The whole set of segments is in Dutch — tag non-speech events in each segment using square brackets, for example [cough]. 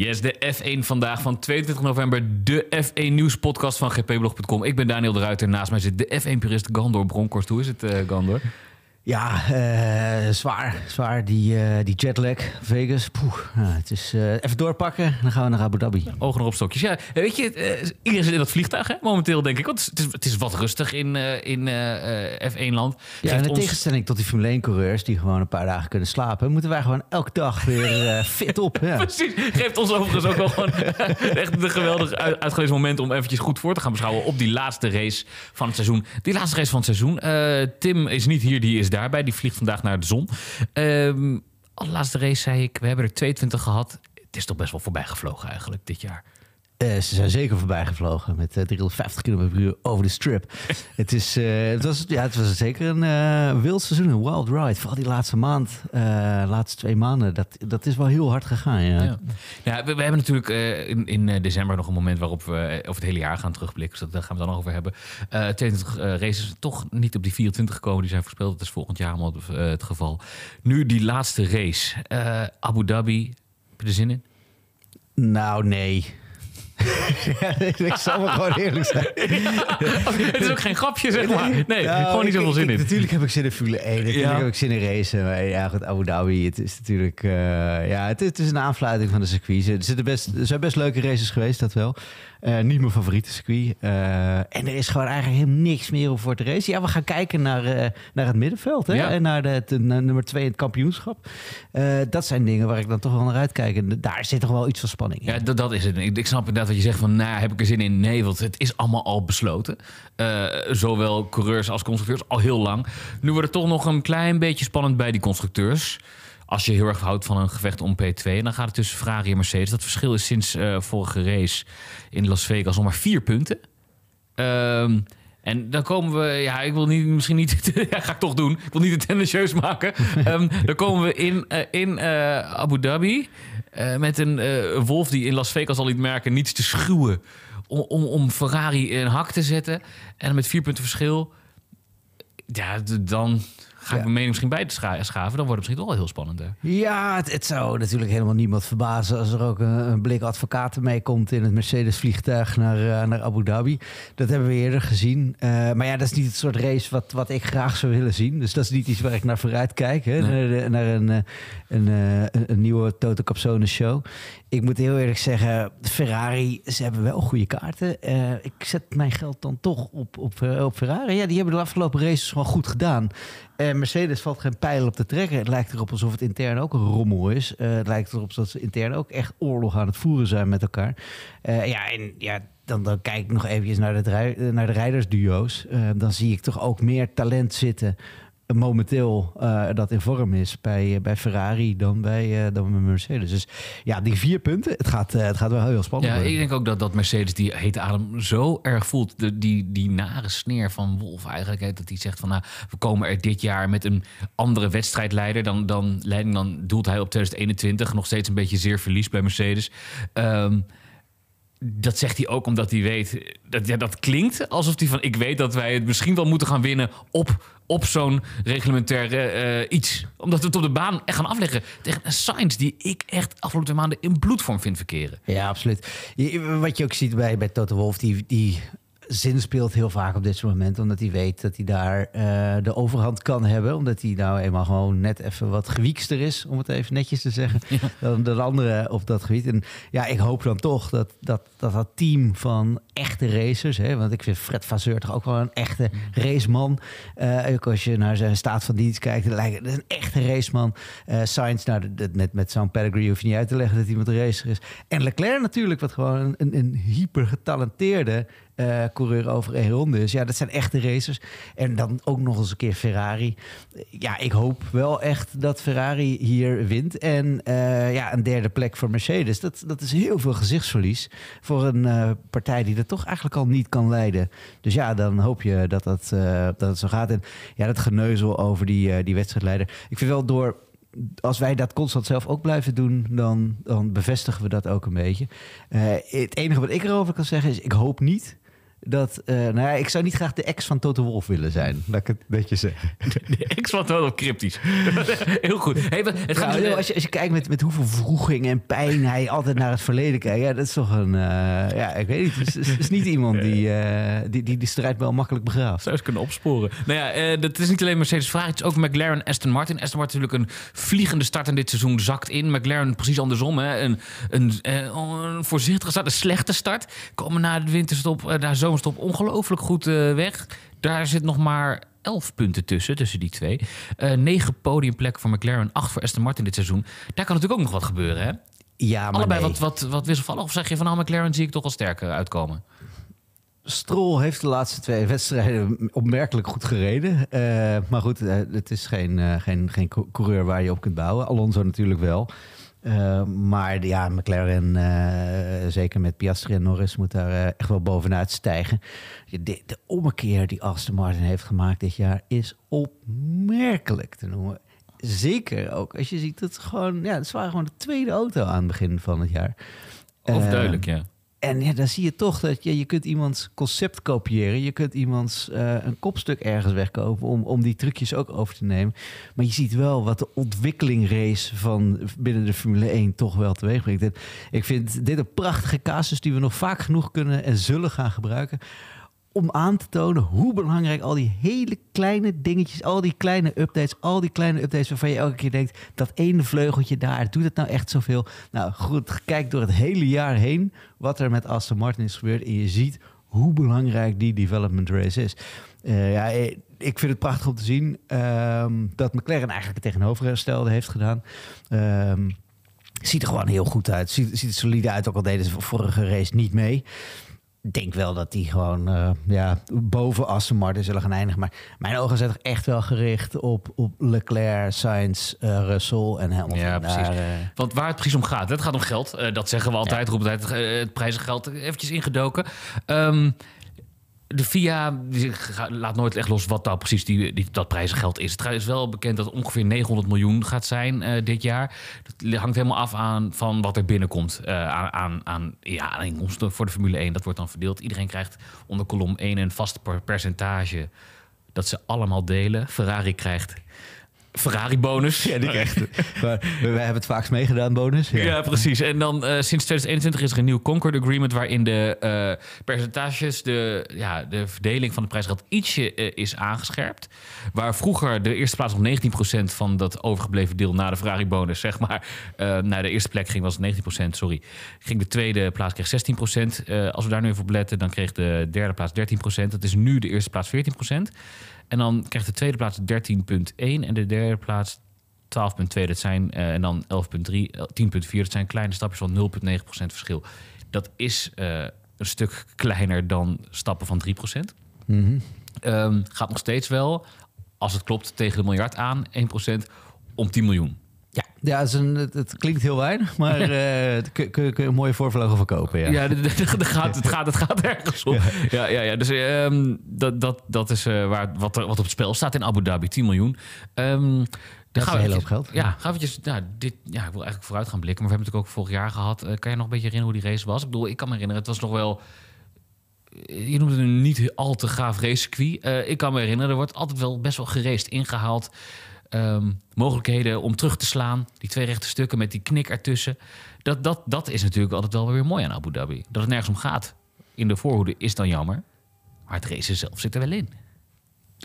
Yes, de F1 vandaag van 22 november. De F1 Nieuws podcast van gpblog.com. Ik ben Daniel de Ruiter. Naast mij zit de F1-purist Gandor Bronkhorst. Hoe is het, uh, Gandor? Ja, uh, zwaar. Zwaar, die, uh, die jetlag, Vegas. Poeh, het is uh, even doorpakken, dan gaan we naar Abu Dhabi. Ogen op stokjes. Ja, weet je, iedereen zit in dat vliegtuig, hè, momenteel denk ik. Want het is, het is wat rustig in, in F1-land. Ja, en in ons... tegenstelling tot die Formule 1-coureurs... die gewoon een paar dagen kunnen slapen... moeten wij gewoon elke dag weer fit op. Ja. [laughs] Precies. Geeft ons overigens ook wel gewoon echt een geweldig uitgelezen moment... om eventjes goed voor te gaan beschouwen op die laatste race van het seizoen. Die laatste race van het seizoen. Tim is niet hier, die is daarbij. Die vliegt vandaag naar de zon. Um, laatste race zei ik, we hebben er 22 gehad. Het is toch best wel voorbij gevlogen eigenlijk dit jaar. Uh, ze zijn zeker voorbij gevlogen met uh, 350 km per uur over de strip. [laughs] het, is, uh, het, was, ja, het was zeker een wild seizoen, een wild ride. Vooral die laatste maand, laatste twee maanden, dat, dat is wel heel hard gegaan. Ja, ja. we, we, hebben natuurlijk in, in december nog een moment waarop we over het hele jaar gaan terugblikken. Dus daar gaan we dan nog over hebben. 22 races toch niet op die 24 gekomen, die zijn voorspeld. Dat is volgend jaar allemaal het geval. Nu die laatste race, Abu Dhabi. Heb je er zin in? Nou, nee. [laughs] ik zal maar gewoon eerlijk zijn. [laughs] het is ook geen grapje, zeg maar. Nee, gewoon niet zoveel zin in. Natuurlijk heb ik zin in Formule 1. Natuurlijk ja. heb ik zin in racen. Maar ja, goed, Abu Dhabi. Het is natuurlijk... Uh, ja, het, het, is een aanfluiting van de circuit. Er, zitten best, er zijn best leuke races geweest, dat wel. Uh, niet mijn favoriete circuit. Uh, en er is gewoon eigenlijk helemaal niks meer voor te racen. Ja, we gaan kijken naar, uh, naar het middenveld. Hè? En naar de, de, nummer twee in het kampioenschap. dat zijn dingen waar ik dan toch wel naar uitkijk. En daar zit toch wel iets van spanning in. Ja, dat, dat is het. Ik, ik snap inderdaad wat je zegt van... nou, heb ik er zin in? Nee, want het is allemaal al besloten. zowel coureurs als constructeurs al heel lang. Nu wordt het toch nog een klein beetje spannend bij die constructeurs als je heel erg houdt van een gevecht om P2, dan gaat het tussen Ferrari en Mercedes. Dat verschil is sinds uh, vorige race in Las Vegas nog maar vier punten. Um, en dan komen we, ja, ik wil niet, misschien niet, [laughs] ja, ga ik toch doen. Ik wil niet het tendentieus maken. um, [laughs] dan komen we in, uh, in uh, Abu Dhabi met een wolf die in Las Vegas al liet merken niets te schuwen om, om, om Ferrari in hak te zetten. En met vier punten verschil, ja, dan Ga ik mijn mening misschien bij te schaven, dan wordt het misschien toch wel heel spannend. Ja, het, het, zou natuurlijk helemaal niemand verbazen als er ook een, een blik advocaten meekomt in het Mercedes-vliegtuig naar, uh, naar Abu Dhabi. Dat hebben we eerder gezien. Uh, maar ja, dat is niet het soort race wat, wat ik graag zou willen zien. Dus dat is niet iets waar ik naar vooruit kijk. Hè? Nee. Naar, naar, een, eh, een, een, een nieuwe Toto Capsone show. Ik moet heel eerlijk zeggen, Ferrari, ze hebben wel goede kaarten. Uh, ik zet mijn geld dan toch op, op, op Ferrari. Ja, die hebben de afgelopen races gewoon goed gedaan. En Mercedes valt geen pijl op te trekken. Het lijkt erop alsof het intern ook een rommel is. Uh, het lijkt erop dat ze intern ook echt oorlog aan het voeren zijn met elkaar. Uh, ja, en ja, dan, dan kijk ik nog eventjes naar de, naar de rijdersduo's. Dan zie ik toch ook meer talent zitten momenteel uh, dat in vorm is bij, uh, bij Ferrari dan bij, uh, dan bij Mercedes. Dus ja, die vier punten, het gaat, het gaat wel heel spannend Ja, worden. ik denk ook dat, dat Mercedes die hete adem zo erg voelt. De, die, die nare sneer van Wolf eigenlijk. Hè, dat hij zegt van nou, we komen er dit jaar met een andere wedstrijdleider. Dan, dan, leiding, dan doelt hij op 2021 nog steeds een beetje zeer verlies bij Mercedes. Um, dat zegt hij ook omdat hij weet. Dat, ja, dat klinkt alsof hij van. Ik weet dat wij het misschien wel moeten gaan winnen op, op zo'n reglementaire uh, iets. Omdat we het op de baan echt gaan afleggen. Tegen een science die ik echt afgelopen maanden in bloedvorm vind verkeren. Ja, absoluut. Wat je ook ziet bij, bij Toto Wolf, die, die zin speelt heel vaak op dit momenten. Omdat hij weet dat hij daar uh, de overhand kan hebben. Omdat hij nou eenmaal gewoon net even wat gewiekster is. Om het even netjes te zeggen. Ja. Dan de andere op dat gebied. En ja, ik hoop dan toch dat dat, dat, dat team van echte racers. Hè, want ik vind Fred Vasseur toch ook wel een echte raceman. Uh, ook als je naar zijn staat van dienst kijkt. Dan lijkt het een echte raceman. Uh, Sainz, nou, met, met zo'n pedigree hoef je niet uit te leggen dat iemand een racer is. En Leclerc natuurlijk, wat gewoon een, een hyper getalenteerde uh, coureur over een ronde is. Ja, dat zijn echte racers. En dan ook nog eens een keer Ferrari. Ja, ik hoop wel echt dat Ferrari hier wint. En uh, ja, een derde plek voor Mercedes. Dat, dat is heel veel gezichtsverlies voor een uh, partij die dat toch eigenlijk al niet kan leiden. Dus ja, dan hoop je dat dat, dat het zo gaat. En ja, dat geneuzel over die, die wedstrijdleider. Ik vind wel door als wij dat constant zelf ook blijven doen, dan, dan bevestigen we dat ook een beetje. Het enige wat ik erover kan zeggen is: ik hoop niet dat... eh, nou ja, ik zou niet graag de ex van Toto Wolf willen zijn. Laat ik het een beetje zeggen. [laughs] De ex was wel cryptisch. [laughs] Heel goed. Hey, het gaat Nou, dus- als, je, als je kijkt met, met hoeveel vroeging en pijn hij altijd naar het verleden kijkt. Ja, dat is toch een... eh, ja, ik weet niet. Het is, niet iemand die, eh, die, die de strijd wel makkelijk begraaft. zou eens kunnen opsporen. Nou ja, dat is niet alleen Mercedes vraag, het is ook McLaren Aston Martin. Aston Martin natuurlijk een vliegende start in dit seizoen zakt in. McLaren precies andersom. Hè. Een, een, eh, een voorzichtige start, een slechte start. Komen na de winterstop, na de zomerstop ongelooflijk goed eh, weg. Daar zit nog maar 11 punten tussen, tussen die twee. Eh negen podiumplekken voor McLaren, acht voor Aston Martin dit seizoen. Daar kan natuurlijk ook nog wat gebeuren, hè? Ja, maar Allebei nee. wat, wat, wat wisselvallig. Of zeg je van nou, McLaren zie ik toch wel sterker uitkomen? Stroll heeft de laatste twee wedstrijden opmerkelijk goed gereden. Eh, maar goed, het is geen, geen, geen cou- coureur waar je op kunt bouwen. Alonso natuurlijk wel. Eh, maar ja, McLaren, eh, zeker met Piastri en Norris, moet daar eh, echt wel bovenuit stijgen. De, de ommekeer die Aston Martin heeft gemaakt dit jaar is opmerkelijk te noemen. Zeker ook als je ziet dat gewoon, ja, het waren gewoon de tweede auto aan het begin van het jaar. Overduidelijk, ja. En ja, dan zie je toch dat je, je kunt iemands concept kopiëren. Je kunt iemands eh, een kopstuk ergens wegkopen om, om die trucjes ook over te nemen. Maar je ziet wel wat de ontwikkelingrace van binnen de Formule 1 toch wel teweeg brengt. En ik vind dit een prachtige casus die we nog vaak genoeg kunnen en zullen gaan gebruiken. Om aan te tonen hoe belangrijk al die hele kleine dingetjes, al die kleine updates, al die kleine updates waarvan je elke keer denkt, dat ene vleugeltje daar, doet het nou echt zoveel? Nou goed, kijk door het hele jaar heen wat er met Aston Martin is gebeurd en je ziet hoe belangrijk die development race is. Eh, ja, eh, ik vind het prachtig om te zien ehm, dat McLaren eigenlijk het tegenovergestelde heeft gedaan. Ehm, ziet er gewoon heel goed uit. Ziet, ziet er solide uit, ook al deden ze vorige race niet mee. Denk wel dat die gewoon eh, ja, boven Aston Martin zullen gaan eindigen. Maar mijn ogen zijn toch echt wel gericht op, op Leclerc, Sainz, eh, Russell en Hamilton. Ja, precies. Daar, eh, Want waar het precies om gaat, het gaat om geld. Dat zeggen we altijd, altijd eh, het prijzengeld. Eventjes ingedoken. Ehm, de FIA laat nooit echt los wat nou precies die, die, dat prijzengeld is. Het is wel bekend dat het ongeveer 900 miljoen gaat zijn eh, dit jaar. Dat hangt helemaal af aan van wat er binnenkomt eh, aan, aan, aan, ja, aan inkomsten voor de Formule 1. Dat wordt dan verdeeld. Iedereen krijgt onder kolom 1 een vast per- percentage dat ze allemaal delen. Ferrari krijgt Ferrari-bonus. ja, die [laughs] maar wij hebben het vaakst meegedaan, bonus. Ja, precies. En dan eh, sinds 2021 is er een nieuw Concord Agreement... waarin de eh, percentages, de, ja, de verdeling van de prijsgeld ietsje eh, is aangescherpt. Waar vroeger de eerste plaats nog 19% van dat overgebleven deel... na de Ferrari-bonus, zeg maar, naar de eerste plek ging, was het 19%, sorry. Ging de tweede plaats kreeg 16%. Eh, als we daar nu even op letten, dan kreeg de derde plaats 13%. Dat is nu de eerste plaats 14%. En dan krijgt de tweede plaats 13,1 en de derde plaats 12,2, dat zijn, eh, en dan 11,3, eh, 10,4, dat zijn kleine stapjes van 0,9% verschil. Dat is eh, een stuk kleiner dan stappen van 3%. Mhm. Ehm, gaat nog steeds wel, als het klopt, tegen de miljard aan, 1% om 10 miljoen. Ja, het, is een, het, het klinkt heel weinig, maar [laughs] eh kun, kun, kun je een mooie voorvlogen verkopen. Ja. Ja, d- d- d- d- gaat, het, gaat, het gaat ergens om. Ja, ja, ja. Dus ehm, dat, dat, dat is eh, waar, wat, er, wat op het spel staat in Abu Dhabi, 10 miljoen. Ehm, dan is een hele hoop geld. Ja, gaan we eventjes, nou, dit, ja, ik wil eigenlijk vooruit gaan blikken. Maar we hebben het natuurlijk ook vorig jaar gehad. Eh, kan je nog een beetje herinneren hoe die race was? Ik bedoel, ik kan me herinneren, het was nog wel... Je noemde het een niet al te gaaf racecircuit. Eh ik kan me herinneren, er wordt altijd wel best wel geraced ingehaald. Ehm, mogelijkheden om terug te slaan. Die twee rechte stukken met die knik ertussen. Dat, dat, dat is natuurlijk altijd wel weer mooi aan Abu Dhabi. Dat het nergens om gaat in de voorhoede is dan jammer. Maar het racen zelf zit er wel in.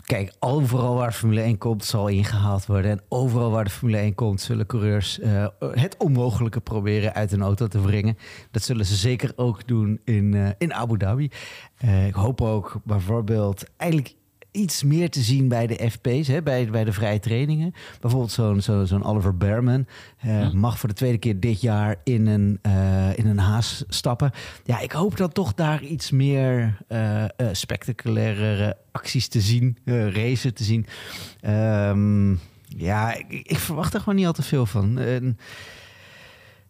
Kijk, overal waar Formule 1 komt, zal ingehaald worden. En overal waar de Formule 1 komt, zullen coureurs eh, het onmogelijke proberen uit een auto te wringen. Dat zullen ze zeker ook doen in, eh, in Abu Dhabi. Eh, ik hoop ook bijvoorbeeld eigenlijk iets meer te zien bij de FP's, hè, bij, bij de vrije trainingen. Bijvoorbeeld zo'n zo, zo'n Oliver Behrman eh, mag voor de tweede keer dit jaar in een, eh, in een haas stappen. Ja, ik hoop dan toch daar iets meer eh spectaculaire acties te zien, racen te zien. Ehm, ja, ik, ik verwacht er gewoon niet al te veel van. En,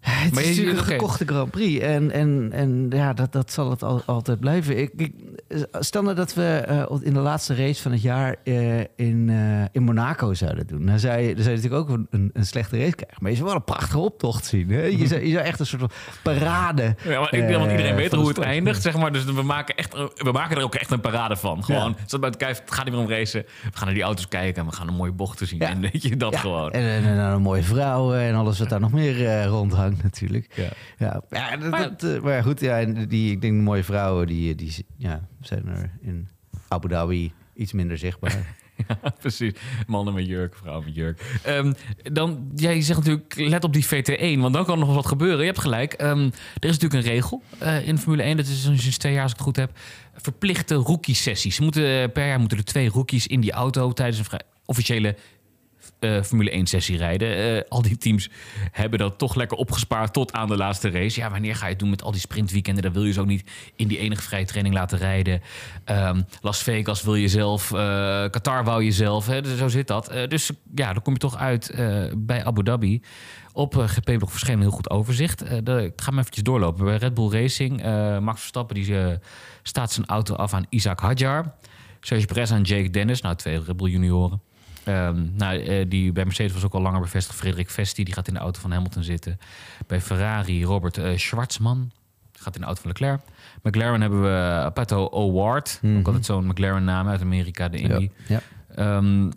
het Maar is natuurlijk een gekochte Grand Prix. En, en, en ja, dat, dat zal het al, altijd blijven. Ik, ik, stel nou dat we eh, in de laatste race van het jaar eh, in, eh, in Monaco zouden doen. Dan zou je, dan zou je natuurlijk ook een, een slechte race krijgen. Maar je zou wel een prachtige optocht zien. Hè? Je, zou, je zou echt een soort van parade. Ja, maar ik denk want iedereen weet hoe het eindigt, zeg maar. Dus we maken, echt, we maken er ook echt een parade van. Gewoon, zodat bij het kijf, het gaat niet meer om racen. We gaan naar die auto's kijken en we gaan een mooie bochten zien. Ja. En weet je, dat Ja, gewoon. En, en, en een mooie vrouw en alles wat daar nog meer rondhangt natuurlijk. Ja. Ja, ja, dat, Maar- dat, maar goed, ja, die, ik denk de mooie vrouwen die, die ja, zijn er in Abu Dhabi iets minder zichtbaar. [laughs] Ja, precies. Mannen met jurk, vrouwen met jurk. Ehm, dan, jij zegt natuurlijk, let op die VT1, want dan kan nog wat gebeuren. Je hebt gelijk. Ehm, er is natuurlijk een regel eh, in Formule 1, dat is sinds twee jaar als ik het goed heb, verplichte rookie-sessies. Eh, per jaar moeten er twee rookies in die auto tijdens een officiële eh, Formule 1 sessie rijden. Eh, al die teams hebben dat toch lekker opgespaard tot aan de laatste race. Ja, wanneer ga je het doen met al die sprintweekenden? Dan wil je ook niet in die enige vrije training laten rijden. Ehm, Las Vegas wil je zelf. eh, Qatar wou je zelf. Hè? Dus zo zit dat. Dus ja, dan kom je toch uit bij Abu Dhabi. Op uh, GP-blog verscheen een heel goed overzicht. Ik ga hem eventjes doorlopen. Bij Red Bull Racing, Max Verstappen die, staat zijn auto af aan Isaac Hadjar. Serge Perez aan Jake Dennis. Nou, twee Red Bull junioren. Ehm, nou, eh, die bij Mercedes was ook al langer bevestigd. Frederik Vesti, die gaat in de auto van Hamilton zitten. Bij Ferrari, Robert eh, Schwartzman. Gaat in de auto van Leclerc. McLaren hebben we Pato O'Ward. Mhm. Ook altijd zo'n McLaren-naam uit Amerika, de Indy. Ja. Ehm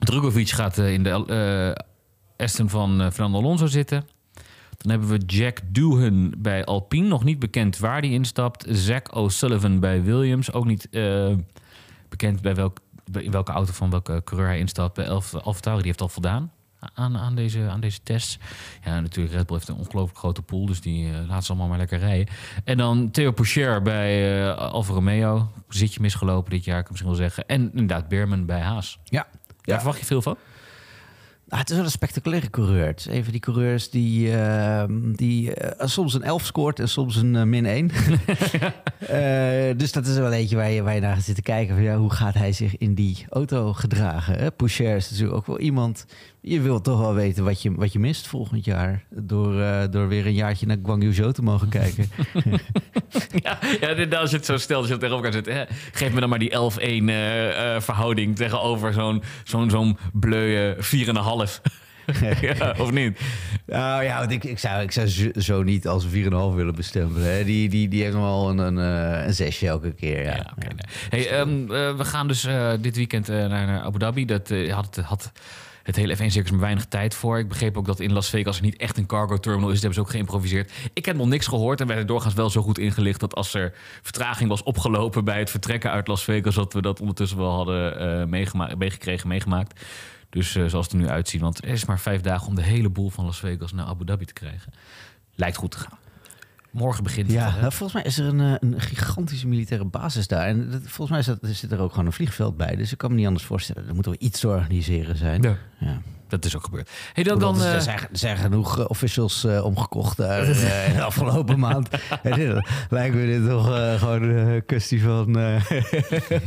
Drugovic gaat eh, in de eh Aston van eh, Fernando Alonso zitten. Dan hebben we Jack Doohan bij Alpine. Nog niet bekend waar die instapt. Zack O'Sullivan bij Williams. Ook niet eh, bekend bij welk, in welke auto van welke coureur hij instapt. Bij Alfa die heeft al voldaan aan, aan, deze, aan deze tests. Ja, natuurlijk, Red Bull heeft een ongelooflijk grote pool. Dus die eh, laat ze allemaal maar lekker rijden. En dan Theo Pourchaire bij eh Alfa Romeo. Zitje misgelopen dit jaar, kan ik misschien wel zeggen. En inderdaad Beerman bij Haas. Ja. Daar verwacht je veel van? Nou, het is wel een spectaculaire coureur. Het is een van die coureurs die, ehm, die eh, soms een 11 scoort en soms een eh, min 1. [laughs] [laughs] Eh, dus dat is wel eentje waar je, waar je naar gaat zitten kijken. Van, ja, hoe gaat hij zich in die auto gedragen? Hè? Poucher is natuurlijk ook wel iemand... Je wilt toch wel weten wat je, wat je mist volgend jaar. Door, eh, door weer een jaartje naar Guangzhou Zhou te mogen [laughs] kijken. Ja, ja als je het zo stelt, als je het elkaar geef me dan maar die 11-1 eh, eh, verhouding tegenover zo'n zo'n zo'n bleuwe 4,5. [laughs] ja, of niet? Nou ja, want ik, ik, zou, ik zou zo- niet als een 4,5 willen bestempelen. Hè? Die, die, die heeft nog wel een, een, een zesje elke keer. Ja. Ja, nee. Hey, ehm, eh, we gaan dus dit weekend naar, Abu Dhabi. Dat had, had het hele F1-circus maar weinig tijd voor. Ik begreep ook dat in Las Vegas er niet echt een cargo terminal is. Dat hebben ze ook geïmproviseerd. Ik heb nog niks gehoord en werden doorgaans wel zo goed ingelicht... dat als er vertraging was opgelopen bij het vertrekken uit Las Vegas... dat we dat ondertussen wel hadden meegema- meegekregen, meegemaakt. Dus eh, zoals het er nu uitziet. Want er is maar vijf dagen om de hele boel van Las Vegas naar Abu Dhabi te krijgen. Lijkt goed te gaan. Morgen begint Ja, het. hè? nou, volgens mij is er een, eh, een gigantische militaire basis daar. En dat, volgens mij zit, zit er ook gewoon een vliegveld bij. Dus ik kan me niet anders voorstellen. Er moet wel iets te organiseren zijn. Ja. Ja. Dat is ook gebeurd. Hey, dan, Dan, dan, eh, er, zijn, er zijn genoeg eh, officials omgekocht daar [laughs] in de afgelopen maand. [laughs] Lijkt me dit toch gewoon een kwestie van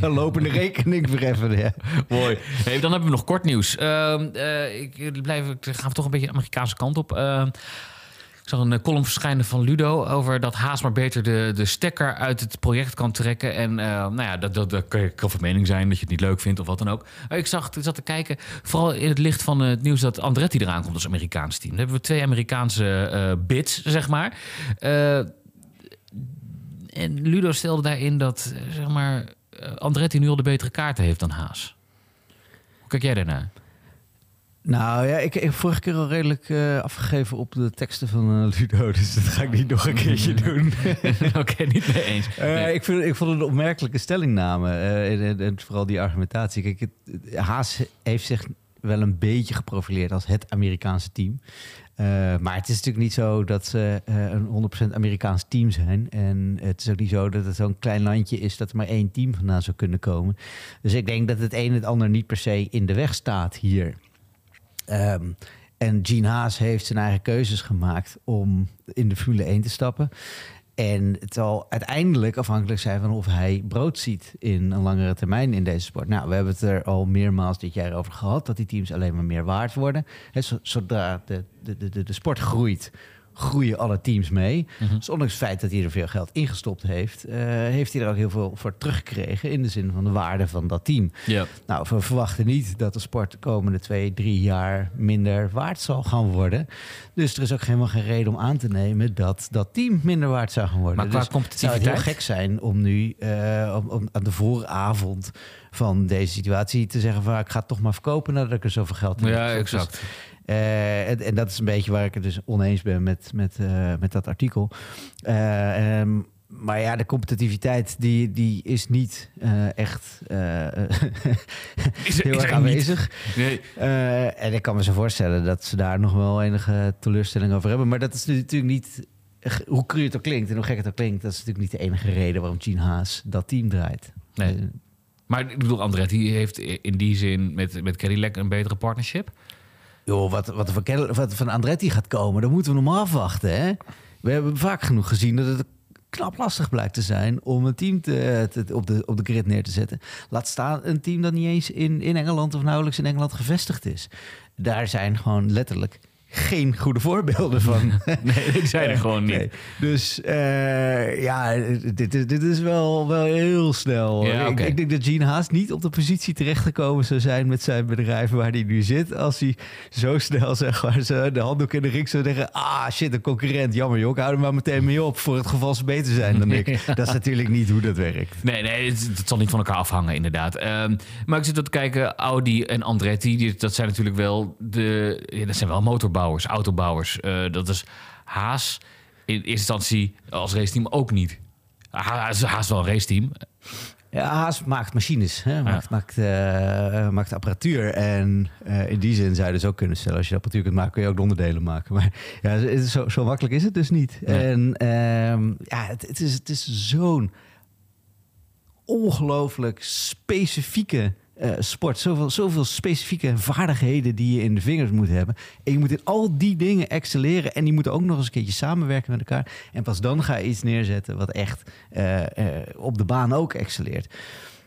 [laughs] lopende rekening verheffen. Ja. Mooi. Hey, dan hebben we nog kort nieuws. Ehm, eh, ik blijf, ik we toch een beetje de Amerikaanse kant op. Ik zag een eh, column verschijnen van Ludo over dat Haas maar beter de, de stekker uit het project kan trekken. En eh, nou ja, dat, dat, kan, van mening zijn dat je het niet leuk vindt of wat dan ook. Maar ik zag, zat te kijken, vooral in het licht van het nieuws dat Andretti eraan komt als Amerikaans team. Dan hebben we twee Amerikaanse eh bids, zeg maar. En Ludo stelde daarin dat zeg maar, Andretti nu al de betere kaarten heeft dan Haas. Hoe kijk jij daarnaar? Nou ja, ik heb vorige keer al redelijk eh, afgegeven op de teksten van eh, Ludo. [laughs] Dus dat ga ik niet nog een keertje [laughs] doen. [laughs] Oké, niet mee eens. Eh, ik, vind, ik vond het een opmerkelijke stellingname. en, en- en vooral die argumentatie. Kijk, het, het- Haas heeft zich wel een beetje geprofileerd als het Amerikaanse team. Maar het is natuurlijk niet zo dat ze een 100% Amerikaans team zijn. En het is ook niet zo dat het zo'n klein landje is dat er maar één team vandaan zou kunnen komen. Dus ik denk dat het een het ander niet per se in de weg staat hier. Ehm, en Gene Haas heeft zijn eigen keuzes gemaakt om in de Formule 1 te stappen. En het zal uiteindelijk afhankelijk zijn van of hij brood ziet in een langere termijn in deze sport. Nou, we hebben het er al meermaals dit jaar over gehad, dat die teams alleen maar meer waard worden. Zo- zodra de, de, de, de sport groeit, groeien alle teams mee. Mhm. Dus ondanks het feit dat hij er veel geld ingestopt heeft, eh, heeft hij er ook heel veel voor teruggekregen in de zin van de waarde van dat team. Nou, we verwachten niet dat de sport de komende twee, drie jaar minder waard zal gaan worden. Dus er is ook helemaal geen reden om aan te nemen dat dat team minder waard zou gaan worden. Maar qua dus zou het heel competitiviteit? gek zijn om nu eh, om, om aan de vooravond van deze situatie te zeggen van ik ga het toch maar verkopen nadat ik er zoveel geld in Ja, heb. exact. Eh, en, en dat is een beetje waar ik het dus oneens ben met, met, eh, met dat artikel. Eh, ehm, maar ja, de competitiviteit die, die is niet echt [laughs] Is er- heel is erg er aanwezig. Nee. En ik kan me zo voorstellen dat ze daar nog wel enige teleurstelling over hebben. Maar dat is natuurlijk niet, hoe cru het ook klinkt en hoe gek het ook klinkt, dat is natuurlijk niet de enige reden waarom Gene Haas dat team draait. Nee. Maar ik bedoel, Andretti heeft in die zin met, met Cadillac een betere partnership. Joh, wat, wat, van, Andretti gaat komen, dat moeten we nog maar afwachten. Hè? We hebben vaak genoeg gezien dat het knap lastig blijkt te zijn om een team te, te- op, de, op de grid neer te zetten. Laat staan een team dat niet eens in, in Engeland of nauwelijks in Engeland gevestigd is. Daar zijn gewoon letterlijk geen goede voorbeelden van. [laughs] Nee, die zijn er gewoon niet. Nee. Dus eh, ja, dit, is- dit is wel, wel heel snel. Ja, ik, ik denk dat Gene Haas niet op de positie terechtgekomen zou zijn met zijn bedrijf waar hij nu zit. Als hij zo snel zeg maar, de handdoek in de ring zou zeggen: Ah shit, een concurrent. Jammer joh, ik hou er maar meteen mee op voor het geval ze beter zijn dan ik. [laughs] Dat is natuurlijk niet hoe dat werkt. Nee, nee, het, het zal niet van elkaar afhangen, inderdaad. Ehm, maar ik zit te kijken, Audi en Andretti, die, dat zijn natuurlijk wel de, ja, dat zijn wel motorbouwers, autobouwers. Eh, dat is Haas in eerste instantie als raceteam ook niet. Haas, Haas wel een raceteam. Ja, Haas maakt machines, hè? Maakt, maakt, eh, maakt apparatuur. En eh, in die zin zou je dus ook kunnen stellen... als je apparatuur kunt maken, kun je ook de onderdelen maken. Maar ja, zo, zo makkelijk is het dus niet. En ehm, ja, het, het is, het is zo'n ongelooflijk specifieke eh, sport. Zoveel, zoveel specifieke vaardigheden die je in de vingers moet hebben. En je moet in al die dingen excelleren. En die moeten ook nog eens een keertje samenwerken met elkaar. En pas dan ga je iets neerzetten wat echt eh, eh, op de baan ook excelleert.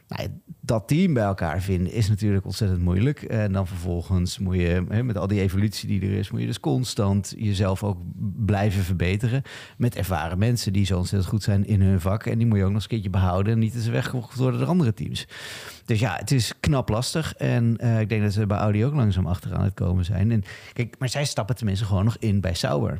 Nou, dat team bij elkaar vinden is natuurlijk ontzettend moeilijk. En dan vervolgens moet je, hè, met al die evolutie die er is, moet je dus constant jezelf ook blijven verbeteren. Met ervaren mensen die zo ontzettend goed zijn in hun vak. En die moet je ook nog eens een keertje behouden en niet eens weggevoerd worden door andere teams. Dus ja, het is knap lastig. En eh, ik denk dat ze bij Audi ook langzaam achteraan het komen zijn. En kijk, maar zij stappen tenminste gewoon nog in bij Sauber.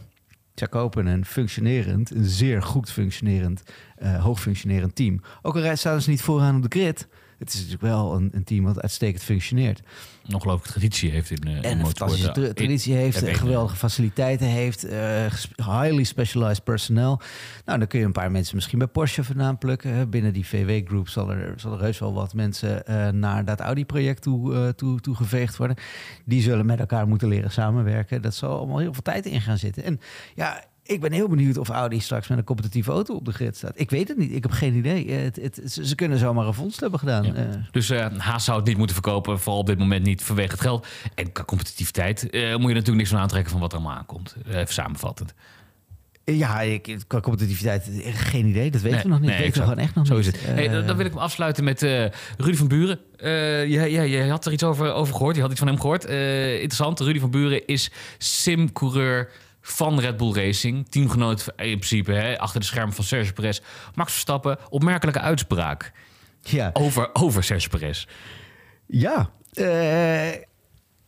Zij kopen een functionerend, een zeer goed functionerend, eh hoog functionerend team. Ook al staan ze niet vooraan op de grid. Het is natuurlijk wel een, een team wat uitstekend functioneert. Een ongelooflijke traditie heeft in, eh, in En een fantastische tra- traditie heeft, en ene. geweldige faciliteiten heeft, eh, highly specialized personnel. Nou, dan kun je een paar mensen misschien bij Porsche vandaan plukken. Binnen die VW-groep zal er, zal er heus wel wat mensen eh, naar dat Audi-project toe, eh, toe, toe geveegd worden. Die zullen met elkaar moeten leren samenwerken. Dat zal allemaal heel veel tijd in gaan zitten. En ja, ik ben heel benieuwd of Audi straks met een competitieve auto op de grid staat. Ik weet het niet. Ik heb geen idee. Eh, Het, het, ze kunnen zomaar een vondst hebben gedaan. Ja. Eh, Dus eh Haas zou het niet moeten verkopen, vooral op dit moment niet vanwege het geld. En qua competitiviteit moet je natuurlijk niks van aantrekken van wat er allemaal aankomt. Even samenvattend. Ja, ik, qua competitiviteit, geen idee. Dat weten Nee, we nog niet. nee, dat weten we gewoon echt nog Zo niet. is het. Hey, dan, wil ik hem afsluiten met Rudy van Buren. Eh jij, jij, jij had er iets over, over gehoord. Je had iets van hem gehoord. Eh, interessant. Rudy van Buren is simcoureur van Red Bull Racing. Teamgenoot in principe hè, achter de schermen van Serge Perez. Max Verstappen. Opmerkelijke uitspraak Ja, over, over Serge Perez. ja. eh,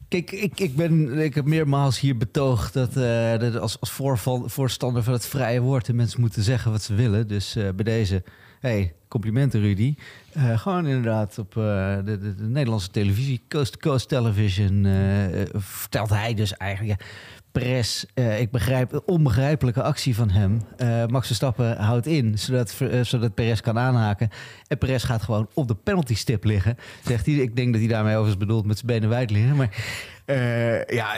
kijk, ik, ik, ben, ik heb meermaals hier betoogd dat, eh, dat als, als voorval- voorstander van het vrije woord de mensen moeten zeggen wat ze willen. Dus eh, bij deze, hey, complimenten Rudy. Eh, gewoon inderdaad op eh, de, de, de Nederlandse televisie, Coast to Coast Television, eh, eh, vertelt hij dus eigenlijk... Ja, Perez, eh, ik begrijp een onbegrijpelijke actie van hem. Eh, Max Verstappen houdt in, zodat, eh, zodat Perez kan aanhaken. En Perez gaat gewoon op de penalty stip liggen. Zegt hij, ik denk dat hij daarmee overigens bedoelt met zijn benen wijd liggen. Maar eh, ja,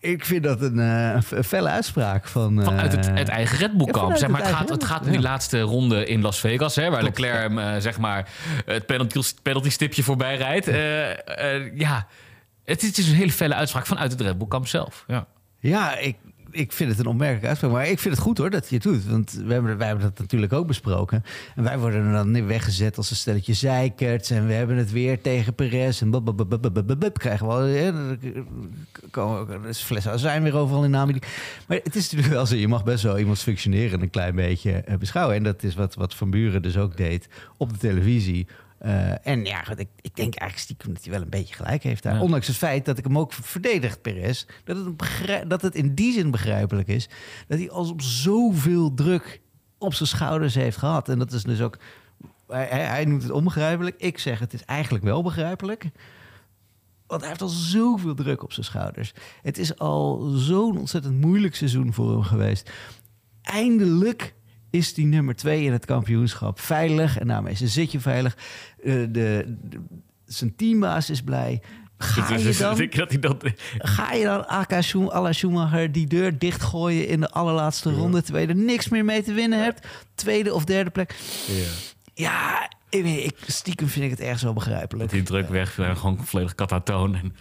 ik vind dat een, eh, felle uitspraak van... eh, Vanuit het, het eigen Red Bull kamp. zeg maar, het gaat, het gaat in die ja. laatste ronde in Las Vegas, hè, waar Klopt, Leclerc hem, eh, zeg maar, het penalty, penalty stipje voorbij rijdt. Eh, eh, ja, het is, het is een hele felle uitspraak vanuit het Red Bull kamp zelf. Ja. Ja, ik, ik vind het een opmerkelijke uitspraak. Maar ik vind het goed hoor dat je het doet. Want we hebben, wij hebben dat natuurlijk ook besproken. En wij worden dan weggezet als een stelletje zeikerts. En we hebben het weer tegen Perez. En bub, krijgen we al. Er komen dus flessen zijn weer overal in namen. Maar het is natuurlijk wel zo. Je mag best wel iemands functioneren een klein beetje eh, beschouwen. En dat is wat, wat Van Buren dus ook deed op de televisie uh, en ja, ik, ik, denk eigenlijk stiekem dat hij wel een beetje gelijk heeft daar. Ondanks het feit dat ik hem ook verdedigd, Perez. Dat het, dat het in die zin begrijpelijk is dat hij als op zoveel druk op zijn schouders heeft gehad. En dat is dus ook. Hij, hij noemt het onbegrijpelijk. Ik zeg het is eigenlijk wel begrijpelijk. Want hij heeft al zoveel druk op zijn schouders. Het is al zo'n ontzettend moeilijk seizoen voor hem geweest. Eindelijk is die nummer twee in het kampioenschap veilig. En daarmee is zit je veilig. Uh, de, zijn teambaas is blij. Ga je dan, dat hij dat... ga je dan Aka Schumacher die deur dichtgooien in de allerlaatste ronde... terwijl je er niks meer mee te winnen hebt? Tweede of derde plek. Ja, ja ik, ik, stiekem vind ik het ergens wel begrijpelijk. Dat die druk weg, gewoon volledig katatoon. En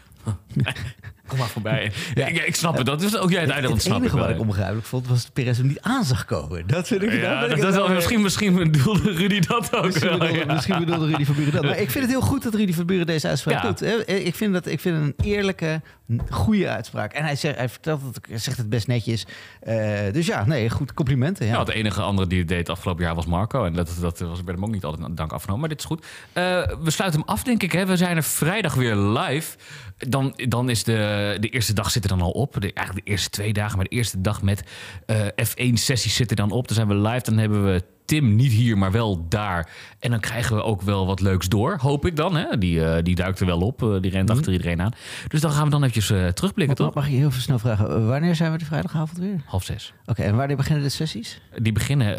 Kom maar voorbij. Ja. Ik, ik, snap het. Dat is ook jij het einde Het enige wat ik onbegrijpelijk vond, was dat Perez hem niet aan zag komen. Dat vind ik... Ja, dat, dat, misschien, misschien bedoelde Rudy dat ook misschien wel. Bedoelde, Misschien bedoelde Rudy van Buren dat. Maar ik vind het heel goed dat Rudy van Buren deze uitspraak doet. Ik vind, dat, ik vind een eerlijke, goede uitspraak. En hij, zegt, hij vertelt het, hij zegt het best netjes. Uh, dus ja, nee, goed. Complimenten. Ja. Nou, het enige andere die het deed afgelopen jaar was Marco. En dat, dat was, werd hem ook niet altijd dank afgenomen. Maar dit is goed. Uh, we sluiten hem af, denk ik. Hè. We zijn er vrijdag weer live. Dan, dan is de, de eerste dag zit er dan al op. De, eigenlijk de eerste twee dagen, maar de eerste dag met uh, F1-sessies zit er dan op. Dan zijn we live, dan hebben we Tim niet hier, maar wel daar. En dan krijgen we ook wel wat leuks door, hoop ik dan. Hè? Die, uh, die duikt er wel op, uh, die rent mm achter iedereen aan. Dus dan gaan we dan eventjes uh, terugblikken, toch? Mag je heel veel snel vragen, wanneer zijn we de vrijdagavond weer? Half zes. Oké, en wanneer beginnen de sessies? Die beginnen,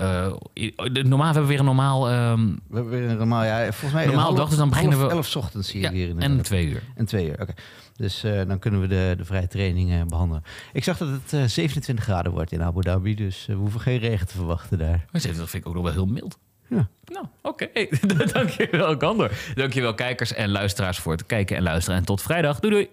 normaal hebben we weer een normaal... Um, we hebben weer een normaal, ja, volgens mij... Normaal dag, dus dan beginnen we... elf ochtends hier. Ja, hier in en twee uur. En twee uur, oké. Dus uh, dan kunnen we de, de vrije training uh, behandelen. Ik zag dat het uh, 27 graden wordt in Abu Dhabi, dus we hoeven geen regen te verwachten daar. Maar dat vind ik ook nog wel heel mild. Ja. Nou, oké. Okay. [laughs] Dankjewel, Kander. Dankjewel, kijkers en luisteraars voor het kijken en luisteren. En tot vrijdag. Doei doei.